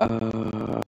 呃